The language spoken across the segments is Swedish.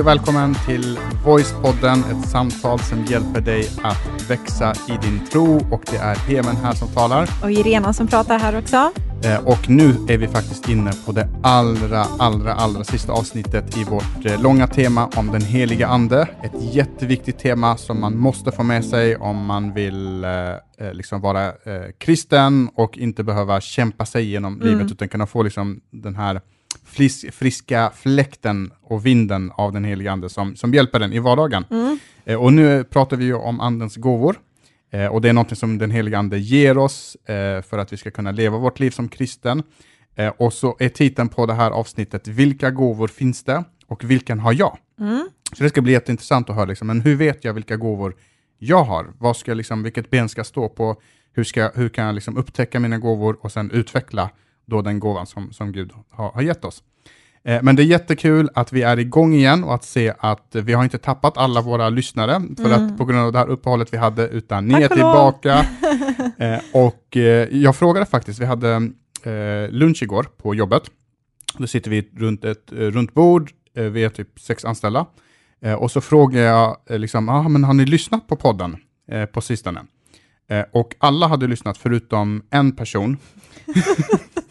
Och välkommen till Voicepodden, ett samtal som hjälper dig att växa i din tro och det är Hemen här som talar. Och Irena som pratar här också. Eh, och nu är vi faktiskt inne på det allra, allra, allra sista avsnittet i vårt eh, långa tema om den heliga Ande. Ett jätteviktigt tema som man måste få med sig om man vill eh, eh liksom vara eh, kristen och inte behöva kämpa sig genom mm. livet utan kunna få liksom den här fris, friska fläkten och vinden av den heliga Ande som, som hjälper den i vardagen. Mm. Eh, och nu pratar vi ju om Andens gåvor. Eh, och det är något som den heliga Ande ger oss eh, för att vi ska kunna leva vårt liv som kristen. Eh, och så är titeln på det här avsnittet Vilka gåvor finns det och vilken har jag? Mm. Så det ska bli jätteintressant att höra, liksom, men hur vet jag vilka gåvor jag har? Vad ska, liksom, vilket ben ska jag stå på? Hur, ska, hur kan jag liksom upptäcka mina gåvor och sen utveckla då den gåvan som, som Gud har, har gett oss? Eh, men det är jättekul att vi är igång igen och att se att vi har inte tappat alla våra lyssnare för mm. att på grund av det här uppehållet vi hade, utan ni är tillbaka. Eh, och eh, jag frågade faktiskt, vi hade lunch igår på jobbet. Då sitter vi runt ett runt bord, vi är typ sex anställda. Och så frågade jag, liksom, ah, men har ni lyssnat på podden på sistone? Och alla hade lyssnat förutom en person.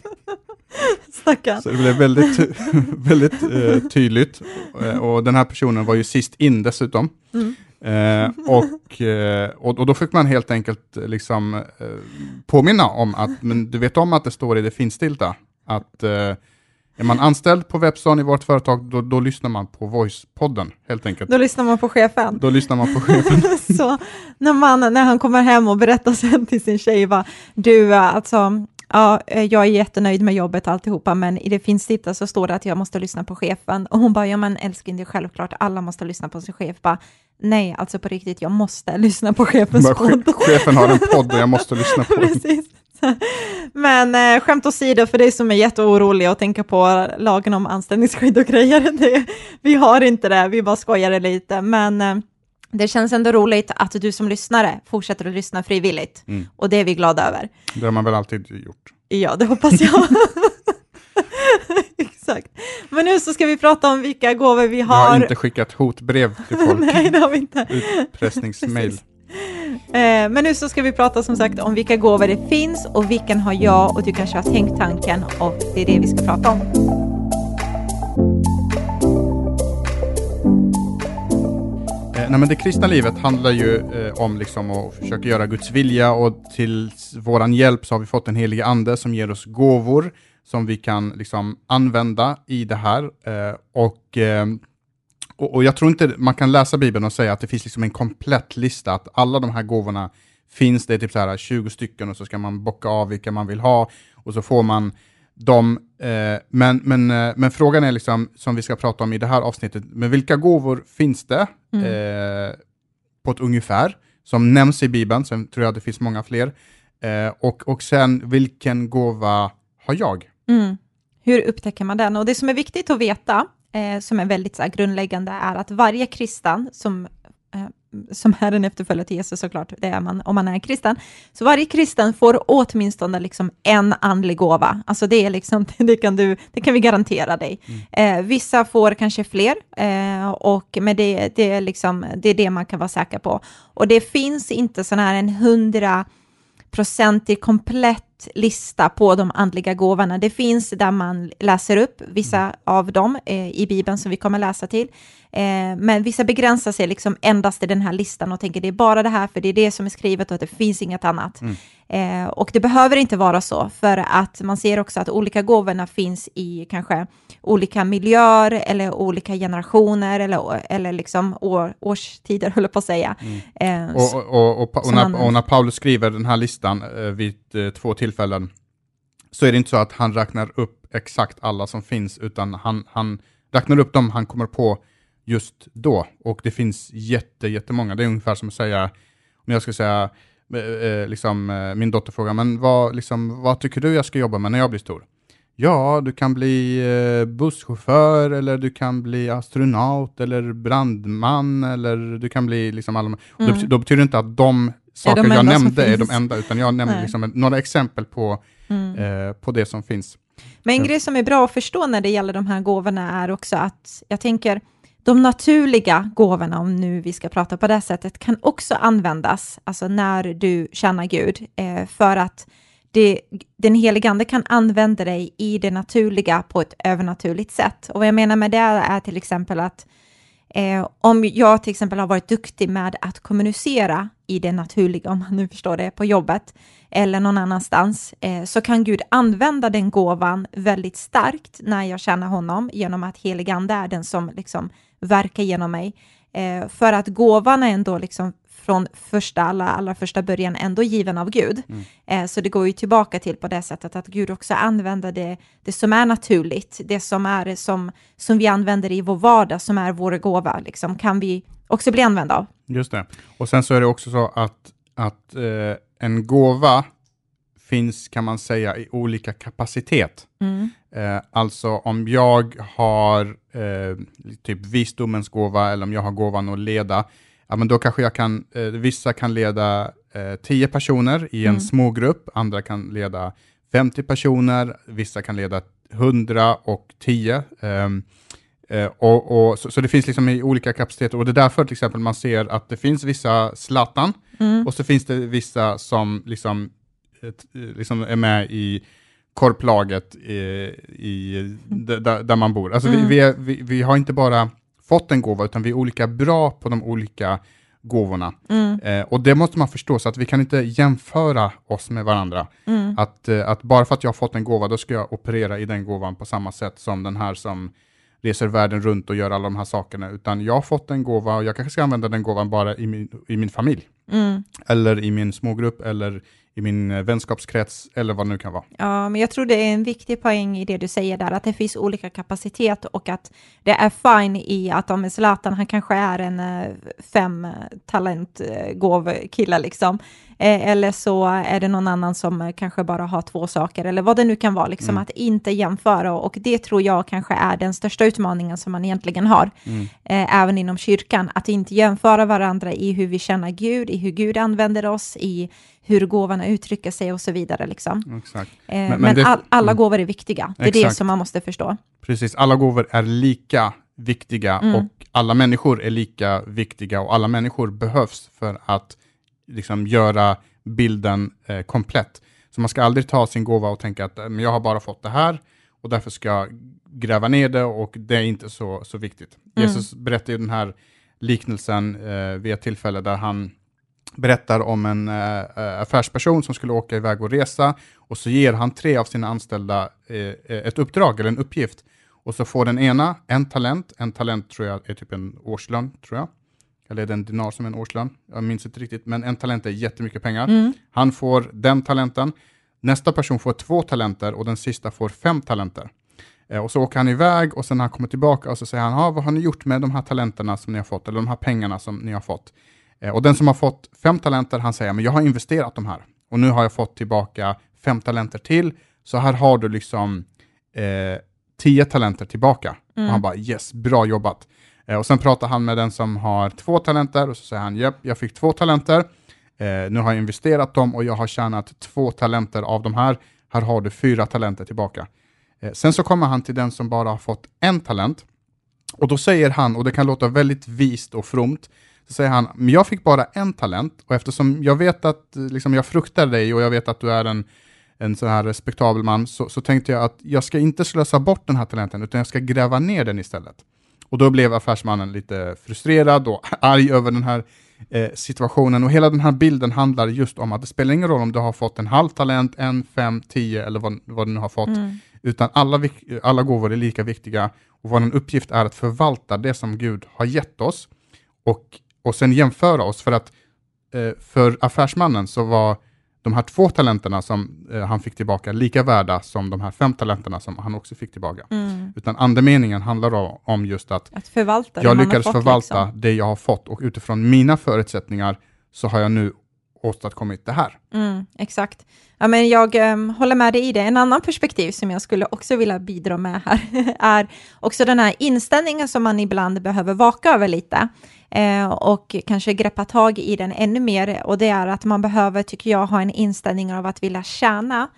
Stackarn. Så det blev väldigt, väldigt eh, tydligt. Eh, och den här personen var ju sist in dessutom. Mm. Eh, och, eh, och, då fick man helt enkelt liksom, eh, påminna om att, men du vet om att det står i det finstilta, att eh, är man anställd på Webstone i vårt företag, då, då lyssnar man på Voice-podden helt enkelt. Då lyssnar man på chefen. Då lyssnar man på chefen. så när, man, när han kommer hem och berättar sen till sin tjej, va, du, alltså, ja, eh, jag är jättenöjd med jobbet och alltihopa, men i det finstilta så står det att jag måste lyssna på chefen. Och hon bara, ja men älskling, det är självklart, alla måste lyssna på sin chef. Bara, Nej, alltså på riktigt, jag måste lyssna på chefens bara, podd. Chefen har en podd och jag måste lyssna på den. Men eh, skämt åsido, för dig som är jätteorolig och tänker på lagen om anställningsskydd och grejer, det, vi har inte det, vi bara skojar lite, men eh, det känns ändå roligt att du som lyssnare fortsätter att lyssna frivilligt. Mm. Och det är vi glada över. Det har man väl alltid gjort? Ja, det hoppas jag. Exakt. Men nu så ska vi prata om vilka gåvor vi har. Jag har inte skickat hotbrev till folk. Nej, det har vi inte. Utpressningsmail. eh, men nu så ska vi prata som sagt om vilka gåvor det finns och vilken har jag och du kanske har tänkt tanken och det är det vi ska prata om. Nej, men det kristna livet handlar ju eh, om liksom att försöka göra Guds vilja och till våran hjälp så har vi fått en helig ande som ger oss gåvor som vi kan liksom använda i det här. Eh, och, eh, och, och, jag tror inte man kan läsa Bibeln och säga att det finns liksom en komplett lista, att alla de här gåvorna finns, det är typ så här 20 stycken och så ska man bocka av vilka man vill ha och så får man de, eh, men, men, eh, men frågan är liksom, som vi ska prata om i det här avsnittet, men vilka gåvor finns det mm. eh, på ett ungefär, som nämns i Bibeln, sen tror jag det finns många fler, eh, och, och sen vilken gåva har jag? Mm. Hur upptäcker man den? Och det som är viktigt att veta, eh, som är väldigt så grundläggande, är att varje kristen som eh, som är en efterföljare till Jesus såklart, det är man om man är kristen. Så varje kristen får åtminstone liksom en andlig gåva. Alltså det, är liksom, det, kan, du, det kan vi garantera dig. Mm. Eh, vissa får kanske fler, eh, och, men det, det, är liksom, det är det man kan vara säker på. Och det finns inte sån här en hundraprocentig komplett lista på de andliga gåvorna. Det finns där man läser upp vissa mm. av dem eh, i Bibeln som vi kommer läsa till. Eh, men vissa begränsar sig liksom endast i den här listan och tänker det är bara det här för det är det som är skrivet och att det finns inget annat. Mm. Eh, och det behöver inte vara så för att man ser också att olika gåvorna finns i kanske olika miljöer eller olika generationer eller, eller liksom år, årstider, höll jag på att säga. Mm. Eh, och, och, och, och, när, man, och när Paulus skriver den här listan eh, vid eh, två tillfällen så är det inte så att han räknar upp exakt alla som finns utan han, han räknar upp dem han kommer på just då. Och det finns jätte, jättemånga. Det är ungefär som att säga, om jag ska säga, eh, eh, liksom, min dotter frågar, men vad, liksom, vad tycker du jag ska jobba med när jag blir stor? Ja, du kan bli busschaufför eller du kan bli astronaut eller brandman eller du kan bli liksom alla... Mm. Då, betyder det inte att de saker jag nämnde är de enda, utan jag nämnde liksom några exempel på, mm. eh, på det som finns. Men en grej som är bra att förstå när det gäller de här gåvorna är också att jag tänker, de naturliga gåvorna, om nu vi ska prata på det sättet, kan också användas, alltså när du tjänar Gud, eh, för att det, den helige Ande kan använda dig i det naturliga på ett övernaturligt sätt. Och vad jag menar med det är till exempel att eh, om jag till exempel har varit duktig med att kommunicera i det naturliga, om man nu förstår det, på jobbet eller någon annanstans, eh, så kan Gud använda den gåvan väldigt starkt när jag känner honom genom att helige Ande är den som liksom verkar genom mig. Eh, för att gåvan är ändå liksom från första, allra, allra första början ändå given av Gud. Mm. Eh, så det går ju tillbaka till på det sättet att Gud också använder det, det som är naturligt, det som, är, som, som vi använder i vår vardag, som är vår gåva, liksom, kan vi också bli använda av. Just det. Och sen så är det också så att, att eh, en gåva finns, kan man säga, i olika kapacitet. Mm. Eh, alltså om jag har eh, typ visdomens gåva eller om jag har gåvan att leda, ja, men då kanske jag kan, eh, vissa kan leda eh, tio personer i en mm. smågrupp, andra kan leda 50 personer, vissa kan leda 100 och 10. Uh, och, och, så, så, det finns liksom i olika kapaciteter och det är därför till exempel man ser att det finns vissa Zlatan mm. och så finns det vissa som liksom, ett, liksom är med i korplaget i, i, där, där man bor. Alltså mm. vi, vi, är, vi, vi har inte bara fått en gåva, utan vi är olika bra på de olika gåvorna. Mm. Eh, och det måste man förstå, så att vi kan inte jämföra oss med varandra. Mm. Att, eh, att bara för att jag har fått en gåva, då ska jag operera i den gåvan på samma sätt som den här som reser världen runt och gör alla de här sakerna, utan jag har fått en gåva och jag kanske ska använda den gåvan bara i min, i min familj. Mm. Eller i min smågrupp, eller i min eh, vänskapskrets eller vad det nu kan vara. Ja, men jag tror det är en viktig poäng i det du säger där, att det finns olika kapacitet och att det är fine i att om Zlatan, han kanske är en eh, fem talent kille liksom, Eh, eller så är det någon annan som kanske bara har två saker, eller vad det nu kan vara, liksom mm. att inte jämföra. Och det tror jag kanske är den största utmaningen som man egentligen har, mm. eh, även inom kyrkan, att inte jämföra varandra i hur vi känner Gud, i hur Gud använder oss, i hur gåvorna uttrycker sig och så vidare. Liksom. Exakt. Eh, men, men, men det, all, alla mm. gåvor är viktiga, det är exakt. det som man måste förstå. Precis, alla gåvor är lika viktiga mm. och alla människor är lika viktiga och alla människor behövs för att liksom göra bilden eh, komplett. Så man ska aldrig ta sin gåva och tänka att men jag har bara fått det här och därför ska jag gräva ner det och det är inte så, så viktigt. Mm. Jesus berättar ju den här liknelsen eh, vid ett tillfälle där han berättar om en äh, affärsperson som skulle åka iväg och resa och så ger han tre av sina anställda äh, ett uppdrag eller en uppgift. Och så får den ena en talent, en talent tror jag är typ en årslön, tror jag eller är det en dinar som är en årslön? Jag minns inte riktigt, men en talent är jättemycket pengar. Mm. Han får den talenten. Nästa person får två talenter och den sista får fem talenter. Eh, och så åker han iväg och sen när han kommer tillbaka och så säger han, vad har ni gjort med de här talenterna som ni har fått, eller de här pengarna som ni har fått? Eh, och den som har fått fem talenter, han säger, men jag har investerat de här och nu har jag fått tillbaka fem talenter till, så här har du liksom eh, tio talenter tillbaka. Mm. Och han bara, yes, bra jobbat. Eh, och sen pratar han med den som har två talenter och så säger han, japp, jag fick två talenter. Eh, nu har jag investerat dem och jag har tjänat två talenter av de här. Här har du fyra talenter tillbaka. Eh, sen så kommer han till den som bara har fått en talent. Och då säger han, och det kan låta väldigt vist och fromt, så säger han, men jag fick bara en talent och eftersom jag vet att liksom, jag fruktar dig och jag vet att du är en, en sån här respektabel man, så, så tänkte jag att jag ska inte slösa bort den här talenten, utan jag ska gräva ner den istället. Och då blev affärsmannen lite frustrerad och arg över den här eh, situationen. Och hela den här bilden handlar just om att det spelar ingen roll om du har fått en halv talent, en, fem, tio eller vad, vad du nu har fått. Mm. Utan alla, alla gåvor är lika viktiga och vår uppgift är att förvalta det som Gud har gett oss och, och sen jämföra oss. För att eh, för affärsmannen så var de här två talenterna som eh, han fick tillbaka lika värda som de här fem talenterna som han också fick tillbaka. Mm. Utan andemeningen handlar om just att, att förvalta jag lyckades fått, förvalta liksom. det jag har fått och utifrån mina förutsättningar så har jag nu åstadkommit det här. Mm, exakt. Ja, men jag um, håller med dig i det. En annan perspektiv som jag skulle också vilja bidra med här är också den här inställningen som man ibland behöver vaka över lite eh, och kanske greppa tag i den ännu mer. Och det är att man behöver, tycker jag, ha en inställning av att vilja tjäna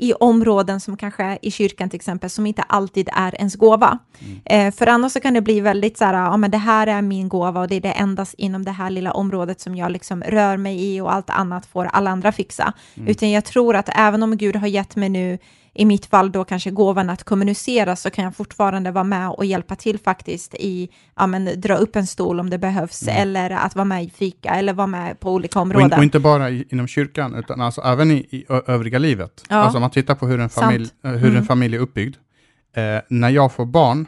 i områden som kanske i kyrkan till exempel, som inte alltid är ens gåva. Mm. Eh, för annars så kan det bli väldigt så här, ja men det här är min gåva och det är det endast inom det här lilla området som jag liksom rör mig i och allt annat får alla andra fixa. Mm. Utan jag tror att även om Gud har gett mig nu i mitt fall då kanske gåvan att kommunicera så kan jag fortfarande vara med och hjälpa till faktiskt i, ja men dra upp en stol om det behövs mm. eller att vara med i fika eller vara med på olika områden. Och, och inte bara i, inom kyrkan utan alltså även i, i övriga livet. Ja. Alltså om man tittar på hur en familj, eh, hur mm. en familj är uppbyggd. Eh, när jag får barn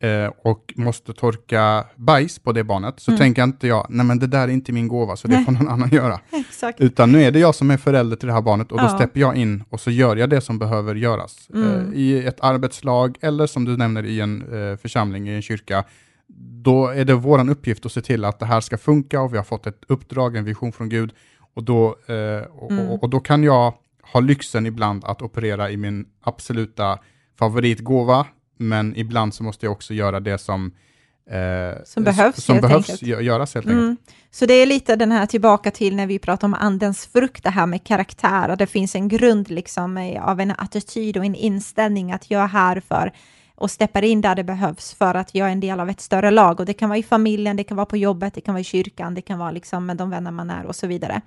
eh, och måste torka bajs på det barnet, så mm. tänker inte jag, nej men det där är inte min gåva, så det nej. får någon annan göra. Exakt. Utan nu är det jag som är förälder till det här barnet och ja. då steppar jag in och så gör jag det som behöver göras. Eh, mm. Eh, I ett arbetslag eller som du nämner i en eh, församling, i en kyrka, då är det vår uppgift att se till att det här ska funka och vi har fått ett uppdrag, en vision från Gud. Och då, eh, och, mm. och, och då kan jag ha lyxen ibland att operera i min absoluta favoritgåva, men ibland så måste jag också göra det som, eh, som behövs, som helt behövs enkelt. göras helt mm. enkelt. Så det är lite den här tillbaka till när vi pratar om andens frukt, det här med karaktär, och det finns en grund liksom av en attityd och en inställning att jag är här för och steppar in där det behövs för att jag är en del av ett större lag. Och det kan vara i familjen, det kan vara på jobbet, det kan vara i kyrkan, det kan vara liksom med de vänner man är och så vidare.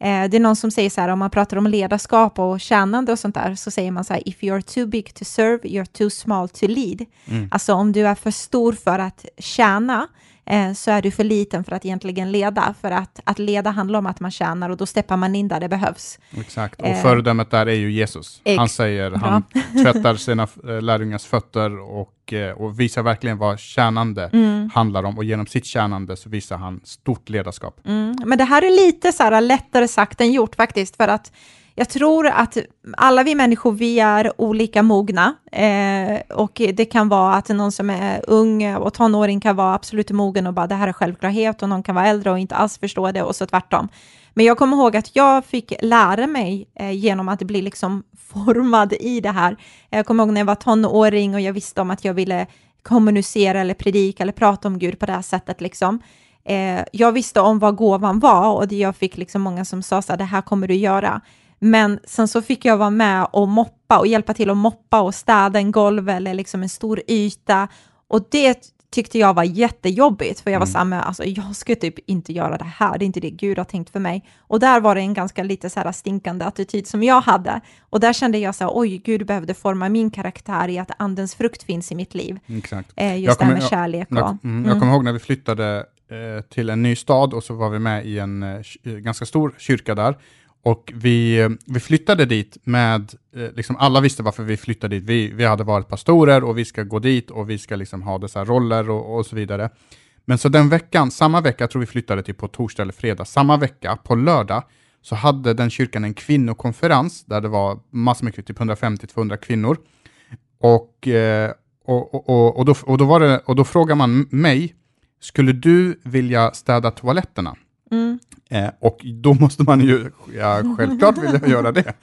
Eh, det är någon som säger så här, om man pratar om ledarskap och tjänande och sånt där, så säger man så här, if you're too big to serve, you're too small to lead. Mm. Alltså om du är för stor för att tjäna, eh, så är du för liten för att egentligen leda. För att, att leda handlar om att man tjänar och då steppar man in där det behövs. Exakt, och eh, föredömet där är ju Jesus. Han säger, bra. han tvättar sina eh, lärjungars fötter och, och visar verkligen vad tjänande mm. handlar om. Och genom sitt tjänande så visar han stort ledarskap. Mm. Men det här är lite så här lättare sagt än gjort faktiskt, för att jag tror att alla vi människor, vi är olika mogna. Eh, och det kan vara att någon som är ung och tonåring kan vara absolut mogen och bara det här är självklarhet och någon kan vara äldre och inte alls förstå det och så tvärtom. Men jag kommer ihåg att jag fick lära mig eh, genom att bli liksom formad i det här. Jag kommer ihåg när jag var tonåring och jag visste om att jag ville kommunicera eller predika eller prata om Gud på det här sättet liksom. Eh, jag visste om vad gåvan var och jag fick liksom många som sa så här, det här kommer du göra. Men sen så fick jag vara med och moppa och hjälpa till att moppa och städa en golv eller liksom en stor yta. Och det tyckte jag var jättejobbigt, för jag var mm. samma, alltså jag ska typ inte göra det här, det är inte det Gud har tänkt för mig. Och där var det en ganska lite så här stinkande attityd som jag hade. Och där kände jag så oj, Gud behövde forma min karaktär i att andens frukt finns i mitt liv. Exakt. Eh, just det här med kärlek. Jag, jag, mm, jag kommer ihåg när vi flyttade eh, till en ny stad och så var vi med i en eh, ganska stor kyrka där. Och vi, vi flyttade dit med, eh, liksom alla visste varför vi flyttade dit. Vi, vi hade varit pastorer och vi ska gå dit och vi ska liksom ha dessa roller och, och så vidare. Men så den veckan, samma vecka, jag tror vi flyttade till på torsdag eller fredag, samma vecka, på lördag, så hade den kyrkan en kvinnokonferens där det var massor med, typ 150-200 kvinnor. Och, eh, och, och, och, och, då, och, då var det, och då frågar man mig, skulle du vilja städa toaletterna? Mm. Eh, och då måste man ju, ja självklart vill jag göra det.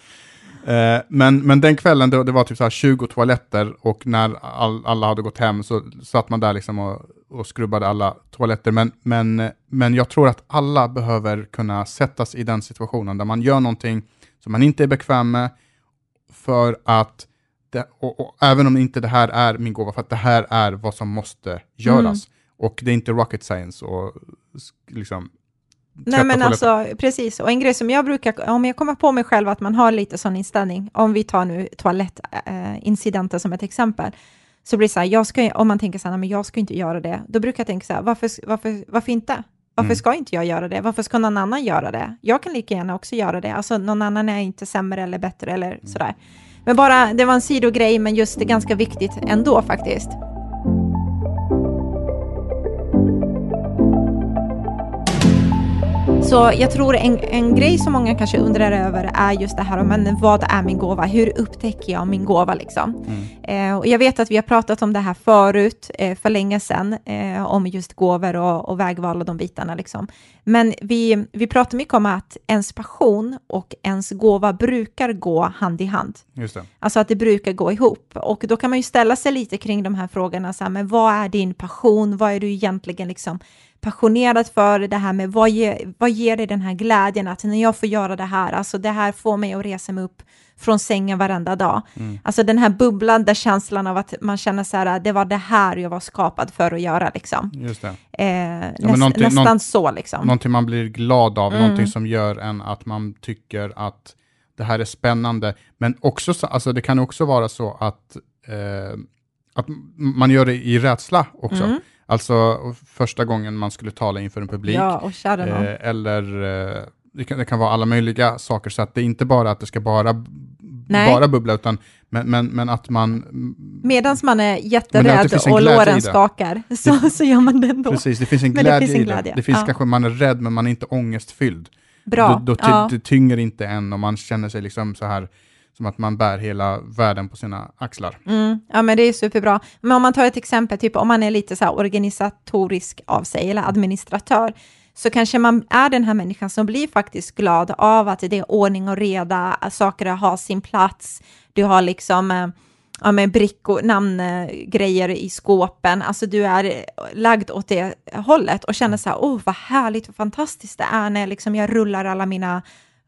Eh, men, men den kvällen, då, det var typ så 20 toaletter och när all, alla hade gått hem så satt man där liksom och, och skrubbade alla toaletter. Men, men, men jag tror att alla behöver kunna sättas i den situationen där man gör någonting som man inte är bekväm med för att det, och, och, även om inte det här är min gåva, för att det här är vad som måste göras. Mm. Och det är inte rocket science och liksom Nej men alltså precis, och en grej som jag brukar, om jag kommer på mig själv att man har lite sån inställning, om vi tar nu toalettincidenter äh, som ett exempel, så blir det så här, jag ska, om man tänker så här, men jag ska inte göra det, då brukar jag tänka så här, varför, varför, varför inte? Varför mm. ska inte jag göra det? Varför ska någon annan göra det? Jag kan lika gärna också göra det. Alltså någon annan är inte sämre eller bättre eller mm. sådär. Men bara, det var en sidogrej, men just det är ganska viktigt ändå faktiskt. Så jag tror en, en grej som många kanske undrar över är just det här men vad är min gåva? Hur upptäcker jag min gåva liksom? Mm. Eh, och jag vet att vi har pratat om det här förut, eh, för länge sedan, eh, om just gåvor och, och, vägval och de bitarna liksom. Men vi, vi pratar mycket om att ens passion och ens gåva brukar gå hand i hand. Just det. Alltså att det brukar gå ihop. Och då kan man ju ställa sig lite kring de här frågorna, så här, men vad är din passion? Vad är du egentligen liksom passionerad för det här med vad ger, vad ger dig den här glädjen att när jag får göra det här, alltså det här får mig att resa mig upp från sängen varenda dag. Mm. Alltså den här bubblande känslan av att man känner så här, det var det här jag var skapad för att göra liksom. Just det. Eh, men näst, nästan någon- så liksom. Någonting man blir glad av, Mm. någonting som gör en att man tycker att det här är spännande. Men också, så- alltså det kan också vara så att, eh, att man gör det i rädsla också. Mm. Alltså första gången man skulle tala inför en publik. Ja. Eh, eller eh, det, kan, det kan vara alla möjliga saker, så att det är inte bara att det ska bara, Nej. bara bubbla, utan men, men, men att man... Medan man är det jätterädd och glädje i låren det. skakar, så, så gör man det ändå. Precis, det finns en Men det glädje finns en i glädje, det. Det finns ja. kanske, man är rädd, men man är inte ångestfylld. Bra. Då, då ty, ja. Det tynger inte en och man känner sig liksom så här, som att man bär hela världen på sina axlar. Mm, ja, men det är superbra. Men om man tar ett exempel, typ om man är lite så här organisatorisk av sig, eller administratör, så kanske man är den här människan som blir faktiskt glad av att det är ordning och reda, saker har sin plats, du har liksom eh, ja, men brickor, namngrejer i skåpen, alltså du är lagd åt det hållet och känner så här, åh vad härligt och fantastiskt det är när liksom jag rullar alla mina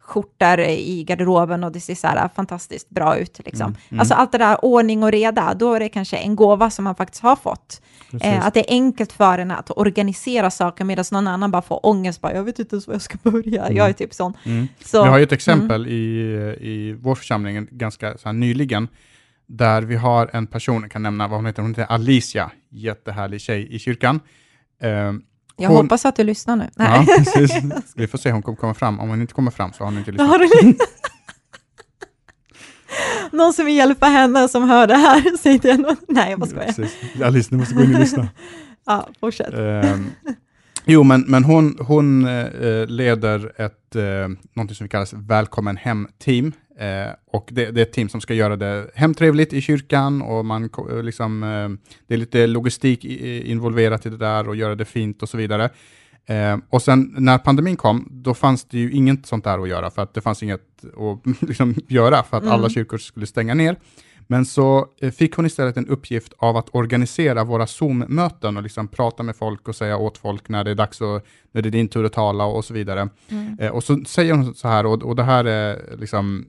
skjortor i garderoben och det ser så här fantastiskt bra ut. Liksom. Mm, mm. Alltså allt det där ordning och reda, då är det kanske en gåva som man faktiskt har fått. Eh, att det är enkelt för en att organisera saker medan någon annan bara får ångest, bara, jag vet inte ens var jag ska börja, jag är typ sån. Mm. Så, Vi har ju ett exempel i, i vår församling ganska så nyligen, där vi har en person, jag kan nämna vad hon heter, hon heter Alicia, jättehärlig tjej i kyrkan. Eh, jag hon- hoppas att du lyssnar nu. ja, Nej. precis. Vi får se hon kommer komma fram. Om hon inte kommer fram så har hon inte lyssnat. Någon som vill hjälpa henne som hör det här, säg det. någon- Nej, jag bara skojar. Precis. Alice, du måste gå in och lyssna. Ja, fortsätt. Ehm, jo, men, men hon, hon eh, leder ett, eh, någonting som vi kallar Välkommen Hem-team. Eh, och det, det är ett team som ska göra det hemtrevligt i kyrkan och man, eh, liksom, eh, det är lite logistik i, involverat i det där och göra det fint och så vidare. Eh, och sen när pandemin kom, då fanns det ju inget sånt där att göra, för att det fanns inget att liksom, göra, för att Mm. alla kyrkor skulle stänga ner. Men så eh, fick hon istället en uppgift av att organisera våra Zoom-möten och liksom prata med folk och säga åt folk när det är dags och när det är din tur att tala och så vidare. Mm. Eh, och så säger hon så här, och, och det här är liksom,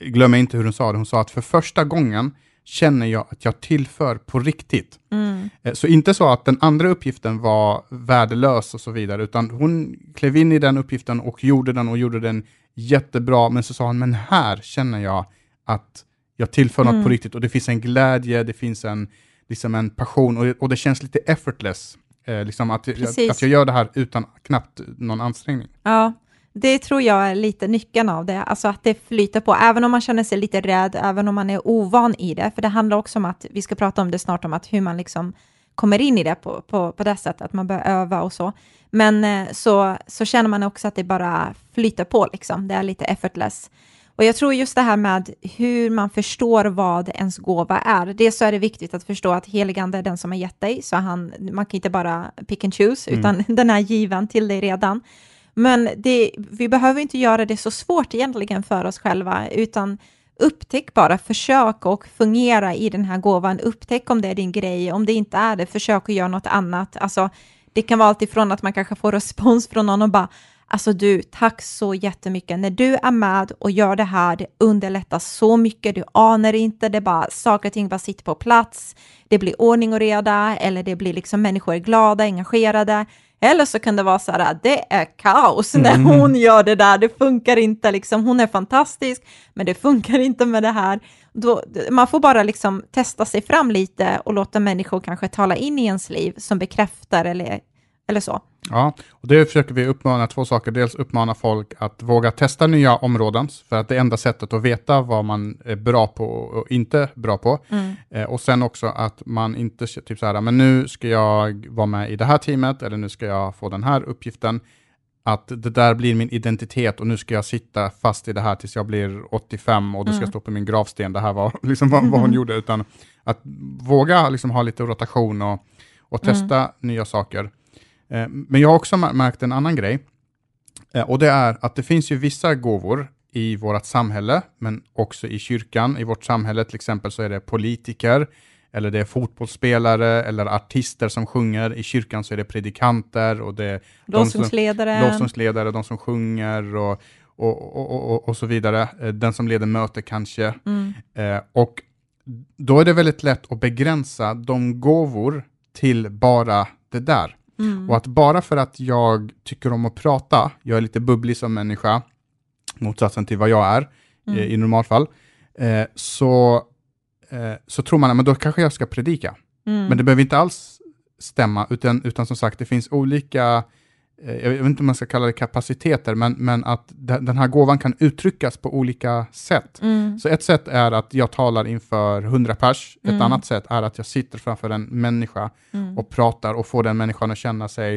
glöm inte hur hon sa det, hon sa att för första gången känner jag att jag tillför på riktigt. Mm. Eh, Så inte så att den andra uppgiften var värdelös och så vidare, utan hon klev in i den uppgiften och gjorde den och gjorde den jättebra, men så sa hon, men här känner jag att jag tillför något Mm. på riktigt och det finns en glädje, det finns en, liksom en passion och, och det känns lite effortless. Eh, liksom att, jag, att jag gör det här utan knappt någon ansträngning. Ja, det tror jag är lite nyckeln av det, alltså att det flyter på, även om man känner sig lite rädd, även om man är ovan i det, för det handlar också om att, vi ska prata om det snart, om att hur man liksom kommer in i det på, på, på det sättet, att man börjar öva och så. Men eh, så, så känner man också att det bara flyter på, liksom. det är lite effortless. Och jag tror just det här med hur man förstår vad ens gåva är. Dels så är det viktigt att förstå att heligande är den som har gett dig, så han, man kan inte bara pick and choose, Mm. utan den är given till dig redan. Men det, vi behöver inte göra det så svårt egentligen för oss själva, utan upptäck bara, försök och fungera i den här gåvan. Upptäck om det är din grej, om det inte är det, försök att göra något annat. Alltså, det kan vara alltifrån att man kanske får respons från någon och bara, alltså du, tack så jättemycket. När du är med och gör det här, det underlättar så mycket, du anar inte, det är bara saker och ting bara sitter på plats, det blir ordning och reda, eller det blir liksom människor är glada, engagerade. Eller så kan det vara så här, det är kaos när Mm. hon gör det där, det funkar inte, liksom, hon är fantastisk, men det funkar inte med det här. Då, man får bara liksom testa sig fram lite och låta människor kanske tala in i ens liv som bekräftar eller, eller så. Ja, och det försöker vi uppmana två saker. Dels uppmana folk att våga testa nya områden, för att det är enda sättet att veta vad man är bra på och inte bra på. Eh, och sen också att man inte typ så här, men nu ska jag vara med i det här teamet, eller nu ska jag få den här uppgiften. Att det där blir min identitet och nu ska jag sitta fast i det här tills jag blir 85 och det ska Mm. stå på min gravsten, det här var liksom vad, vad hon gjorde. Utan att våga liksom ha lite rotation och, och testa nya saker. Eh, Men jag har också mär- märkt en annan grej. Eh, Och det är att det finns ju vissa gåvor i vårt samhälle, men också i kyrkan. I vårt samhälle till exempel så är det politiker, eller det är fotbollsspelare, eller artister som sjunger. I kyrkan så är det predikanter och det är de som- Lovsångsledare. lovsångsledare, de som sjunger och, och, och, och, och så vidare. Eh, den som leder möte kanske. Mm. Eh, och då är det väldigt lätt att begränsa de gåvor till bara det där. Mm. Och att bara för att jag tycker om att prata, jag är lite bubblig som människa, motsatsen till vad jag är Mm. eh, i normalfall, eh, så, eh, så tror man att då kanske jag ska predika. Mm. Men det behöver inte alls stämma, utan, utan som sagt, det finns olika, jag vet inte om man ska kalla det kapaciteter, men, men att de- den här gåvan kan uttryckas på olika sätt. Mm. Så ett sätt är att jag talar inför 100 pers, ett Mm. annat sätt är att jag sitter framför en människa Mm. och pratar och får den människan att känna sig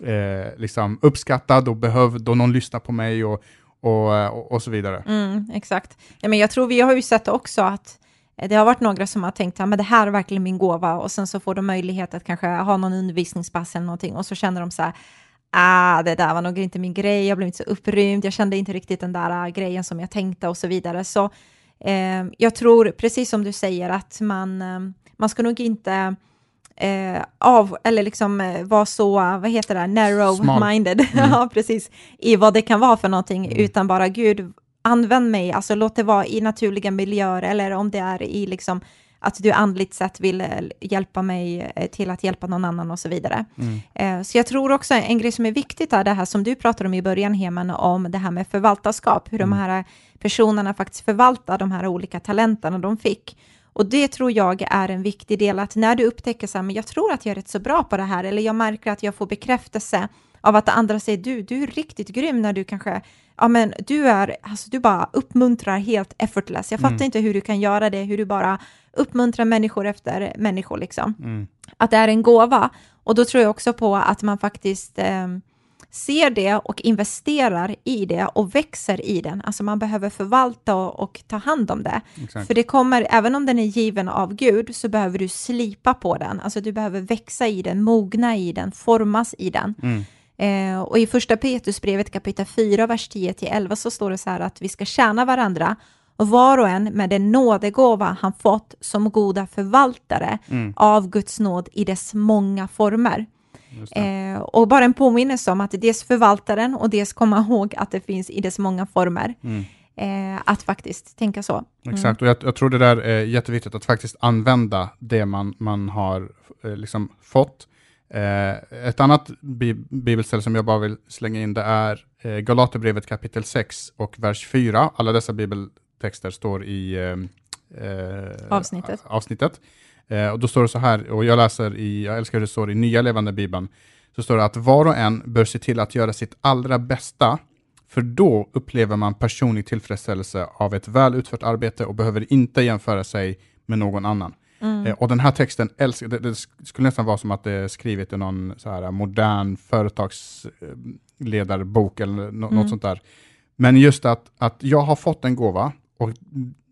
eh, liksom uppskattad och behövd och någon lyssnar på mig och, och, eh, och, och så vidare. Mm, exakt. Ja, men jag tror vi har ju sett också att eh, det har varit några som har tänkt att det här är verkligen min gåva och sen så får de möjlighet att kanske ha någon undervisningspass eller någonting och så känner de så här ah, det där var nog inte min grej, jag blev inte så upprymd, jag kände inte riktigt den där ah, grejen som jag tänkte och så vidare. Så eh, jag tror, precis som du säger, att man, eh, man ska nog inte eh, av, eller liksom eh, vara så, vad heter det, narrow-minded, ja precis, i vad det kan vara för någonting, utan bara Gud, använd mig, alltså låt det vara i naturliga miljöer, eller om det är i liksom att du andligt sett vill eh, hjälpa mig eh, till att hjälpa någon annan och så vidare. Eh, Så jag tror också en grej som är viktigt är det här som du pratade om i början, Heman, om det här med förvaltarskap, hur de här personerna faktiskt förvaltar de här olika talenterna de fick. Och det tror jag är en viktig del, att när du upptäcker så här, men jag tror att jag är rätt så bra på det här, eller jag märker att jag får bekräftelse av att andra säger du, du är riktigt grym när du kanske, ja men du är, alltså du bara uppmuntrar helt effortless. Jag fattar inte hur du kan göra det, hur du bara uppmuntrar människor efter människor liksom. Mm. Att det är en gåva. Och då tror jag också på att man faktiskt eh, ser det och investerar i det och växer i den. Alltså man behöver förvalta och, och ta hand om det. Exakt. För det kommer, även om den är given av Gud, så behöver du slipa på den. Alltså du behöver växa i den, mogna i den, formas i den. Mm. Eh, och i första Petrusbrevet kapitel 4, vers 10-11 så står det så här att vi ska tjäna varandra och var och en med den nådegåva han fått som goda förvaltare Mm. av Guds nåd i dess många former. Eh, och bara en påminnelse om att dels förvaltaren och dels komma ihåg att det finns i dess många former. Mm. Eh, att faktiskt tänka så. Mm. Exakt, och jag, jag tror det där är jätteviktigt att faktiskt använda det man, man har eh, liksom fått. Eh, ett annat bi bibelställe som jag bara vill slänga in det är eh, Galaterbrevet kapitel 6 och vers 4. Alla dessa bibeltexter står i eh, eh, Avsnittet. avsnittet. Eh, och då står det så här, och jag läser i, jag älskar hur det står i nya levande bibeln, så står det att var och en bör se till att göra sitt allra bästa, för då upplever man personlig tillfredsställelse av ett väl utfört arbete och behöver inte jämföra sig med någon annan. Mm. Och den här texten, älskar, det, det skulle nästan vara som att det är skrivet i någon så här modern företagsledarbok eller no, Mm. något sånt där. Men just att, att jag har fått en gåva och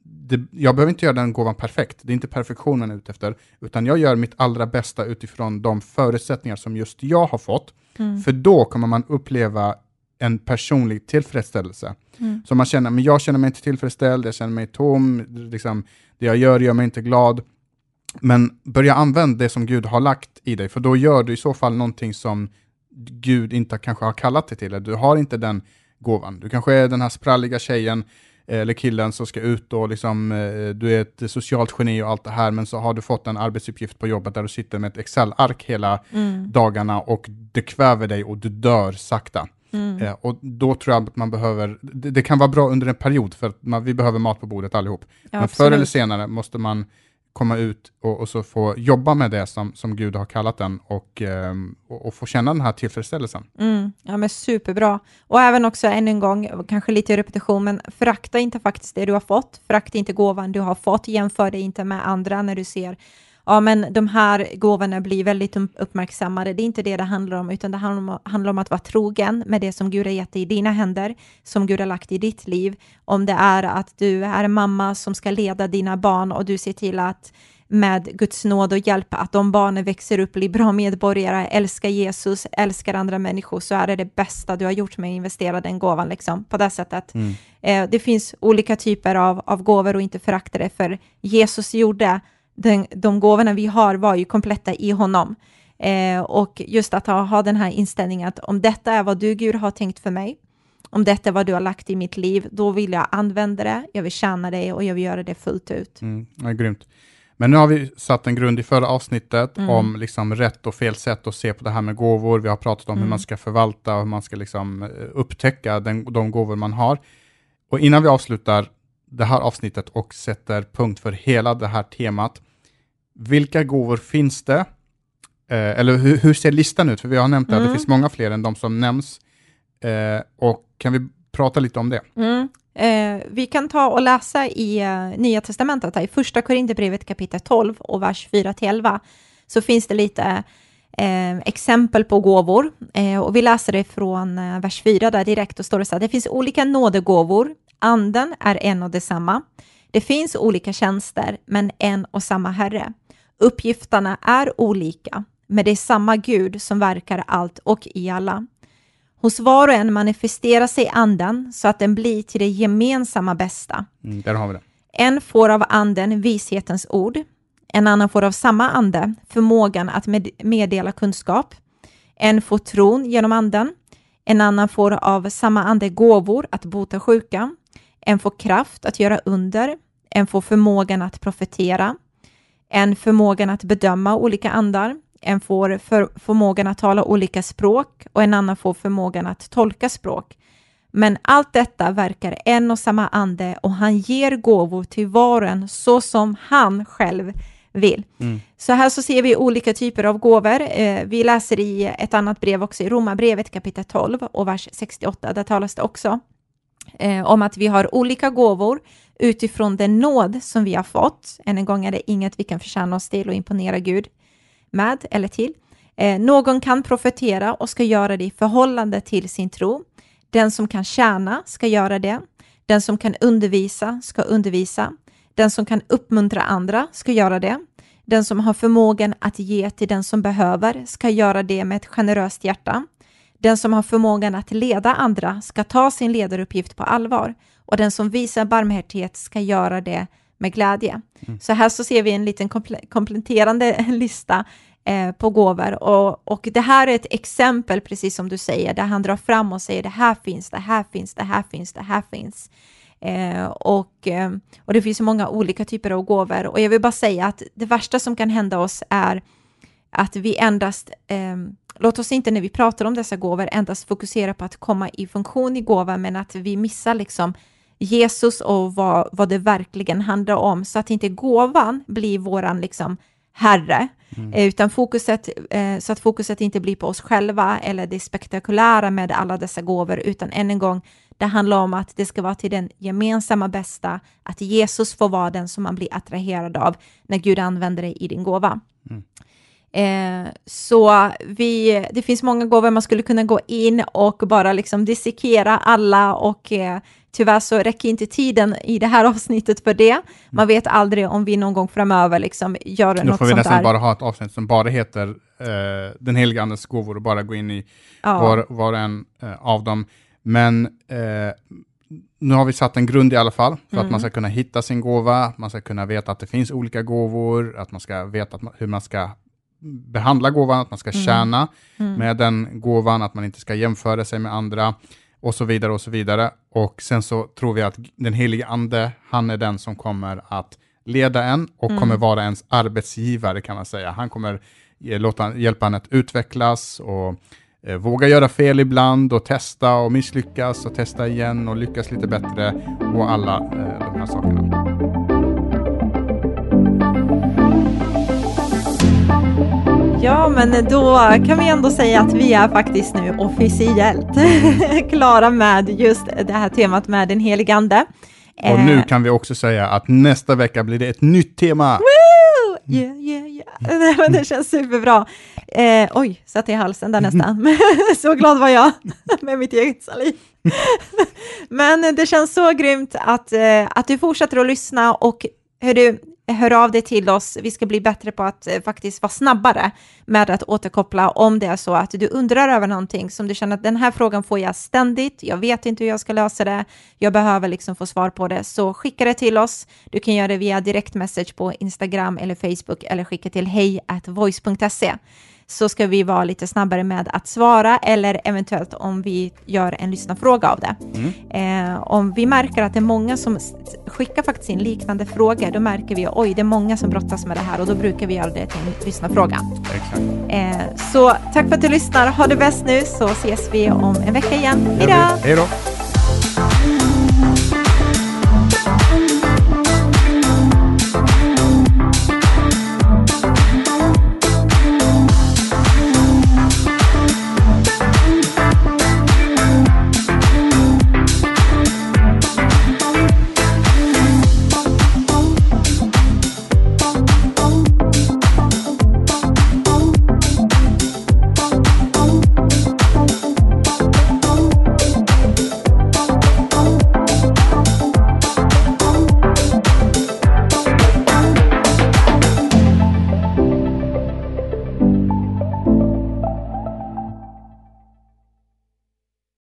det, jag behöver inte göra den gåvan perfekt. Det är inte perfektionen ute efter, utan jag gör mitt allra bästa utifrån de förutsättningar som just jag har fått. Mm. För då kommer man uppleva en personlig tillfredsställelse. Mm. Så man känner, men jag känner mig inte tillfredsställd, jag känner mig tom, liksom, det jag gör gör mig inte glad. Men börja använda det som Gud har lagt i dig, för då gör du i så fall någonting som Gud inte kanske har kallat dig till. eller Du har inte den gåvan. Du kanske är den här spralliga tjejen eller killen som ska ut och liksom, eh, du är ett socialt geni och allt det här, men så har du fått en arbetsuppgift på jobbet där du sitter med ett Excel-ark hela Mm. dagarna och det kväver dig och du dör sakta. Mm. Eh, och då tror jag att man behöver, det, det kan vara bra under en period för att man, vi behöver mat på bordet allihop. Ja, Men förr eller senare måste man komma ut och, och så få jobba med det som, som Gud har kallat den och, ehm, och, och få känna den här tillfredsställelsen. Mm, ja, men superbra. Och även också ännu en gång, kanske lite repetition, men förakta inte faktiskt det du har fått. Förakta inte gåvan du har fått. Jämför dig inte med andra när du ser Ja, men de här gåvorna blir väldigt uppmärksammade. Det är inte det det handlar om, utan det handlar om, att vara trogen med det som Gud har gett dig i dina händer, som Gud har lagt i ditt liv. Om det är att du är en mamma som ska leda dina barn och du ser till att med Guds nåd och hjälp att de barnen växer upp, blir bra medborgare, älskar Jesus, älskar andra människor, så är det det bästa du har gjort med att investera den gåvan, liksom, på det sättet. Eh, det finns olika typer av, av gåvor och inte förakta det, för Jesus gjorde, den, de gåvorna vi har var ju kompletta i honom. Eh, och just att ha, ha den här inställningen att om detta är vad du Gud har tänkt för mig, om detta är vad du har lagt i mitt liv, då vill jag använda det, jag vill tjäna dig och jag vill göra det fullt ut. Mm, ja, grymt. Men nu har vi satt en grund i förra avsnittet Mm. om liksom rätt och fel sätt att se på det här med gåvor. Vi har pratat om hur Mm. man ska förvalta och hur man ska liksom eh, upptäcka den, de gåvor man har. Och innan vi avslutar det här avsnittet och sätter punkt för hela det här temat, vilka gåvor finns det? Eh, eller hur, hur ser listan ut? För vi har nämnt att det Mm. finns många fler än de som nämns. Eh, och kan vi prata lite om det? Mm. Eh, vi kan ta och läsa i eh, Nya Testamentet, här, i Första Korinthierbrevet kapitel 12 och vers 4-11, så finns det lite eh, exempel på gåvor. Eh, och vi läser det från eh, vers 4 där direkt, och står det så här, det finns olika nådegåvor, anden är en och detsamma. Det finns olika tjänster, men en och samma Herre. Uppgifterna är olika, men det är samma Gud som verkar allt och i alla. Hos var och en manifesterar sig anden så att den blir till det gemensamma bästa. Mm, där har vi det. En får av anden vishetens ord, en annan får av samma ande förmågan att med meddela kunskap, en får tron genom anden, en annan får av samma ande gåvor att bota sjuka, en får kraft att göra under, en får förmågan att profetera, en förmågan att bedöma olika andar, en får för, förmågan att tala olika språk och en annan får förmågan att tolka språk. Men allt detta verkar en och samma ande och han ger gåvor till var och en så som han själv vill. Mm. Så här så ser vi olika typer av gåvor. Eh, vi läser i ett annat brev också, i Romarbrevet kapitel 12 och vers 68, där talas det också eh, om att vi har olika gåvor utifrån den nåd som vi har fått. Än en gång är det inget vi kan förtjäna oss till och imponera Gud med eller till. Eh, någon kan profetera och ska göra det i förhållande till sin tro. Den som kan tjäna ska göra det. Den som kan undervisa ska undervisa. Den som kan uppmuntra andra ska göra det. Den som har förmågan att ge till den som behöver ska göra det med ett generöst hjärta. Den som har förmågan att leda andra ska ta sin ledaruppgift på allvar och den som visar barmhärtighet ska göra det med glädje. Så här så ser vi en liten komple- kompletterande lista eh, på gåvor och, och det här är ett exempel, precis som du säger, där han drar fram och säger det här finns, det här finns, det här finns, det här finns. Eh, och, eh, och det finns så många olika typer av gåvor och jag vill bara säga att det värsta som kan hända oss är att vi endast, eh, låt oss inte när vi pratar om dessa gåvor endast fokusera på att komma i funktion i gåvan, men att vi missar liksom Jesus och vad, vad det verkligen handlar om, så att inte gåvan blir våran liksom herre, eh, utan fokuset, eh, så att fokuset inte blir på oss själva eller det spektakulära med alla dessa gåvor, utan än en gång, det handlar om att det ska vara till den gemensamma bästa, att Jesus får vara den som man blir attraherad av när Gud använder det i din gåva. Eh, så vi, det finns många gåvor man skulle kunna gå in och bara liksom dissekera alla och eh, tyvärr så räcker inte tiden i det här avsnittet för det. Man vet aldrig om vi någon gång framöver liksom gör Då något får vi sånt nästan där. bara ha ett avsnitt som bara heter eh, Den heliga Andes gåvor och bara gå in i Ja. var, var och en eh, av dem. Men eh, nu har vi satt en grund i alla fall för Mm. att man ska kunna hitta sin gåva, man ska kunna veta att det finns olika gåvor, att man ska veta att man, hur man ska behandla gåvan, att man ska Mm. tjäna med den gåvan, att man inte ska jämföra sig med andra och så vidare och så vidare. Och sen så tror vi att den helige ande, han är den som kommer att leda en och Mm. kommer vara ens arbetsgivare kan man säga. Han kommer eh, låta, hjälpa en att utvecklas och eh, våga göra fel ibland och testa och misslyckas och testa igen och lyckas lite bättre och alla eh, de här sakerna. Ja, men då kan vi ändå säga att vi är faktiskt nu officiellt klara med just det här temat med den helige Ande. Och nu Eh, kan vi också säga att nästa vecka blir det ett nytt tema. Woo! Yeah, yeah, yeah. Men det känns superbra. Eh, oj, satt i halsen där nästan. så glad var jag med mitt eget saliv. men det känns så grymt att, eh, att du fortsätter att lyssna och hör, du, hör av dig till oss. Vi ska bli bättre på att eh, faktiskt vara snabbare med att återkoppla om det är så att du undrar över någonting som du känner att den här frågan får jag ständigt. Jag vet inte hur jag ska lösa det. Jag behöver liksom få svar på det. Så skicka det till oss. Du kan göra det via direktmessage på Instagram eller Facebook eller skicka till hej voice.se så ska vi vara lite snabbare med att svara eller eventuellt om vi gör en lyssnarfråga av det. Mm. Eh, om vi märker att det är många som skickar faktiskt in liknande frågor, då märker vi oj, det är många som brottas med det här och då brukar vi göra det till en lyssnarfråga. Exakt. Eh, så tack för att du lyssnar. Ha det bäst nu så ses vi om en vecka igen. Hej då! Hej då!